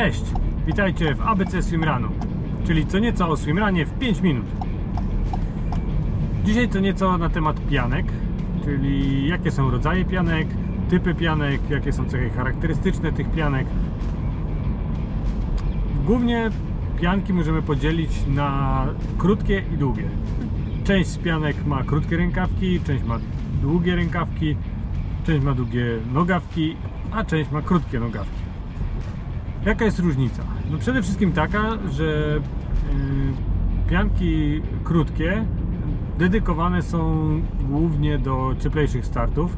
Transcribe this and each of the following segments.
Cześć! Witajcie w ABC Swimrunu, czyli co nieco o swimranie w 5 minut. Dzisiaj co nieco na temat pianek, czyli jakie są rodzaje pianek, typy pianek, jakie są cechy charakterystyczne tych pianek. Głównie pianki możemy podzielić na krótkie i długie. Część z pianek ma krótkie rękawki, część ma długie rękawki, część ma długie nogawki, a część ma krótkie nogawki. Jaka jest różnica? No przede wszystkim taka, że yy, pianki krótkie dedykowane są głównie do cieplejszych startów,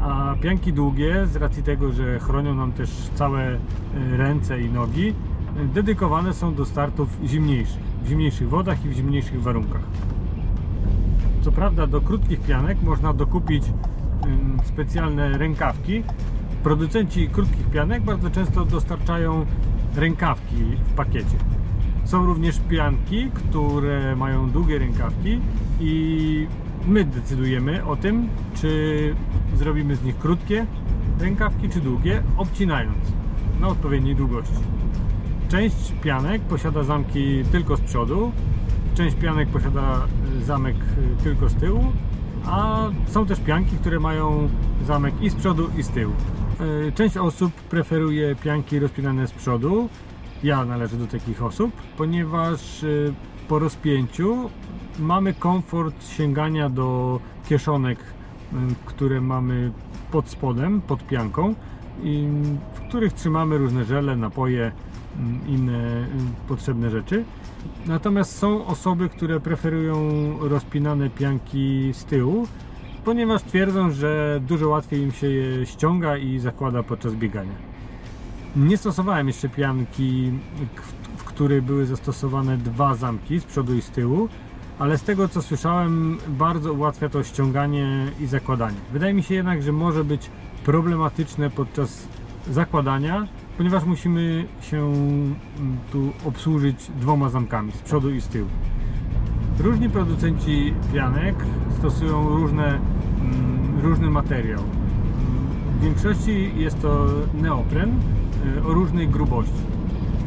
a pianki długie, z racji tego, że chronią nam też całe y, ręce i nogi, y, dedykowane są do startów zimniejszych, w zimniejszych wodach i w zimniejszych warunkach. Co prawda do krótkich pianek można dokupić ym, specjalne rękawki. Producenci krótkich pianek bardzo często dostarczają rękawki w pakiecie. Są również pianki, które mają długie rękawki i my decydujemy o tym, czy zrobimy z nich krótkie rękawki, czy długie, obcinając na odpowiedniej długości. Część pianek posiada zamki tylko z przodu, część pianek posiada y, zamek y, tylko z tyłu, a są też pianki, które mają zamek i z przodu, i z tyłu. Y, Część osób preferuje pianki rozpinane z przodu. Ja należę do takich osób, ponieważ y, po rozpięciu mamy komfort sięgania do kieszonek, y, które mamy pod spodem, pod pianką, w których trzymamy różne żele, napoje, inne potrzebne rzeczy. Natomiast są osoby, które preferują rozpinane pianki z tyłu, ponieważ twierdzą, że dużo łatwiej im się je ściąga i zakłada podczas biegania. Nie stosowałem jeszcze pianki, w której były zastosowane dwa zamki z przodu i z tyłu, ale z tego co słyszałem, bardzo ułatwia to ściąganie i zakładanie. Wydaje mi się jednak, że może być problematyczne podczas zakładania, ponieważ musimy się mm, tu obsłużyć dwoma zamkami z przodu i z tyłu. Różni producenci pianek stosują różne, różny materiał. W większości jest to neopren y, o różnej grubości.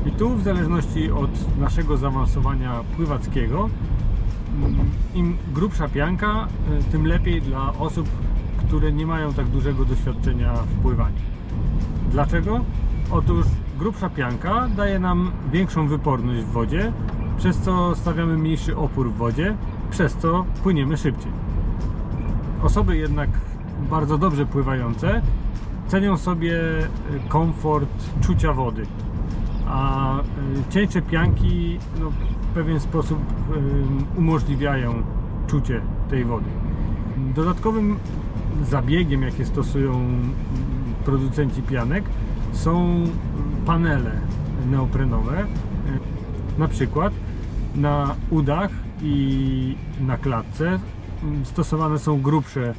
I tu w zależności od naszego zaawansowania pływackiego, mm, im grubsza pianka, y, tym lepiej dla osób, które nie mają tak dużego doświadczenia w pływaniu. Dlaczego? Otóż grubsza pianka daje nam większą wyporność w wodzie, przez co stawiamy mniejszy opór w wodzie, przez co płyniemy szybciej. Osoby jednak bardzo dobrze pływające cenią sobie y, komfort czucia wody, a y, cieńsze pianki no, w pewien sposób y, umożliwiają czucie tej wody. Dodatkowym zabiegiem, jakie stosują mm, producenci pianek, są panele neoprenowe. Na przykład na udach i na klatce stosowane są grubsze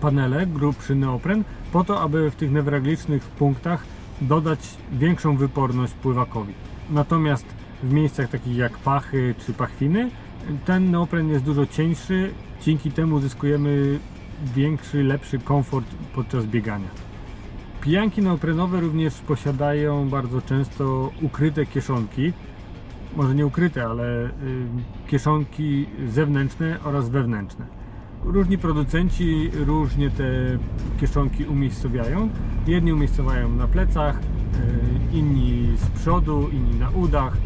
panele, grubszy neopren, po to, aby w tych newralgicznych punktach dodać większą wyporność pływakowi. Natomiast w miejscach takich jak pachy czy pachwiny, ten neopren jest dużo cieńszy, dzięki temu uzyskujemy większy, lepszy komfort podczas biegania. Pijanki neoprenowe również posiadają bardzo często ukryte kieszonki, może nie ukryte, ale kieszonki zewnętrzne oraz wewnętrzne. Różni producenci różnie te kieszonki umiejscowiają. Jedni umiejscowiają na plecach, y, inni z przodu, inni na udach.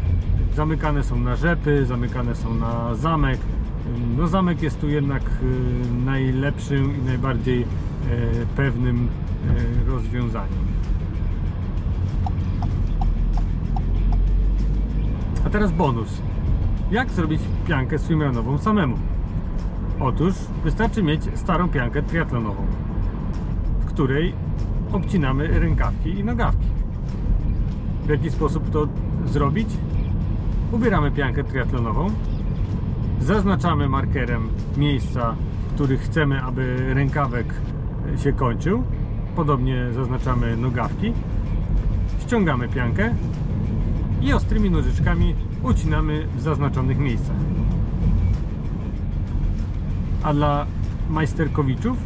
Zamykane są na rzepy, zamykane są na zamek. No zamek jest tu jednak y, najlepszym i najbardziej y, pewnym rozwiązaniem. Teraz bonus. Jak zrobić piankę swimrunową samemu? Otóż wystarczy mieć starą piankę triatlonową, w której obcinamy rękawki i nogawki. W jaki sposób to zrobić? Ubieramy piankę triatlonową, zaznaczamy markerem miejsca, w których chcemy, aby rękawek się kończył. Podobnie zaznaczamy nogawki. Ściągamy piankę i ostrymi nożyczkami ucinamy w zaznaczonych miejscach. A dla majsterkowiczów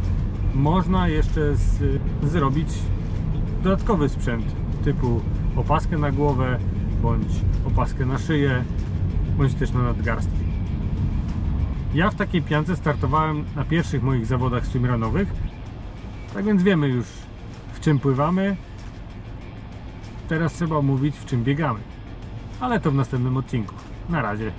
można jeszcze z, zrobić dodatkowy sprzęt typu opaskę na głowę, bądź opaskę na szyję, bądź też na nadgarstki. Ja w takiej piance startowałem na pierwszych moich zawodach swimrunowych, tak więc wiemy już w czym pływamy. Teraz trzeba omówić w czym biegamy. Ale to w następnym odcinku. Na razie.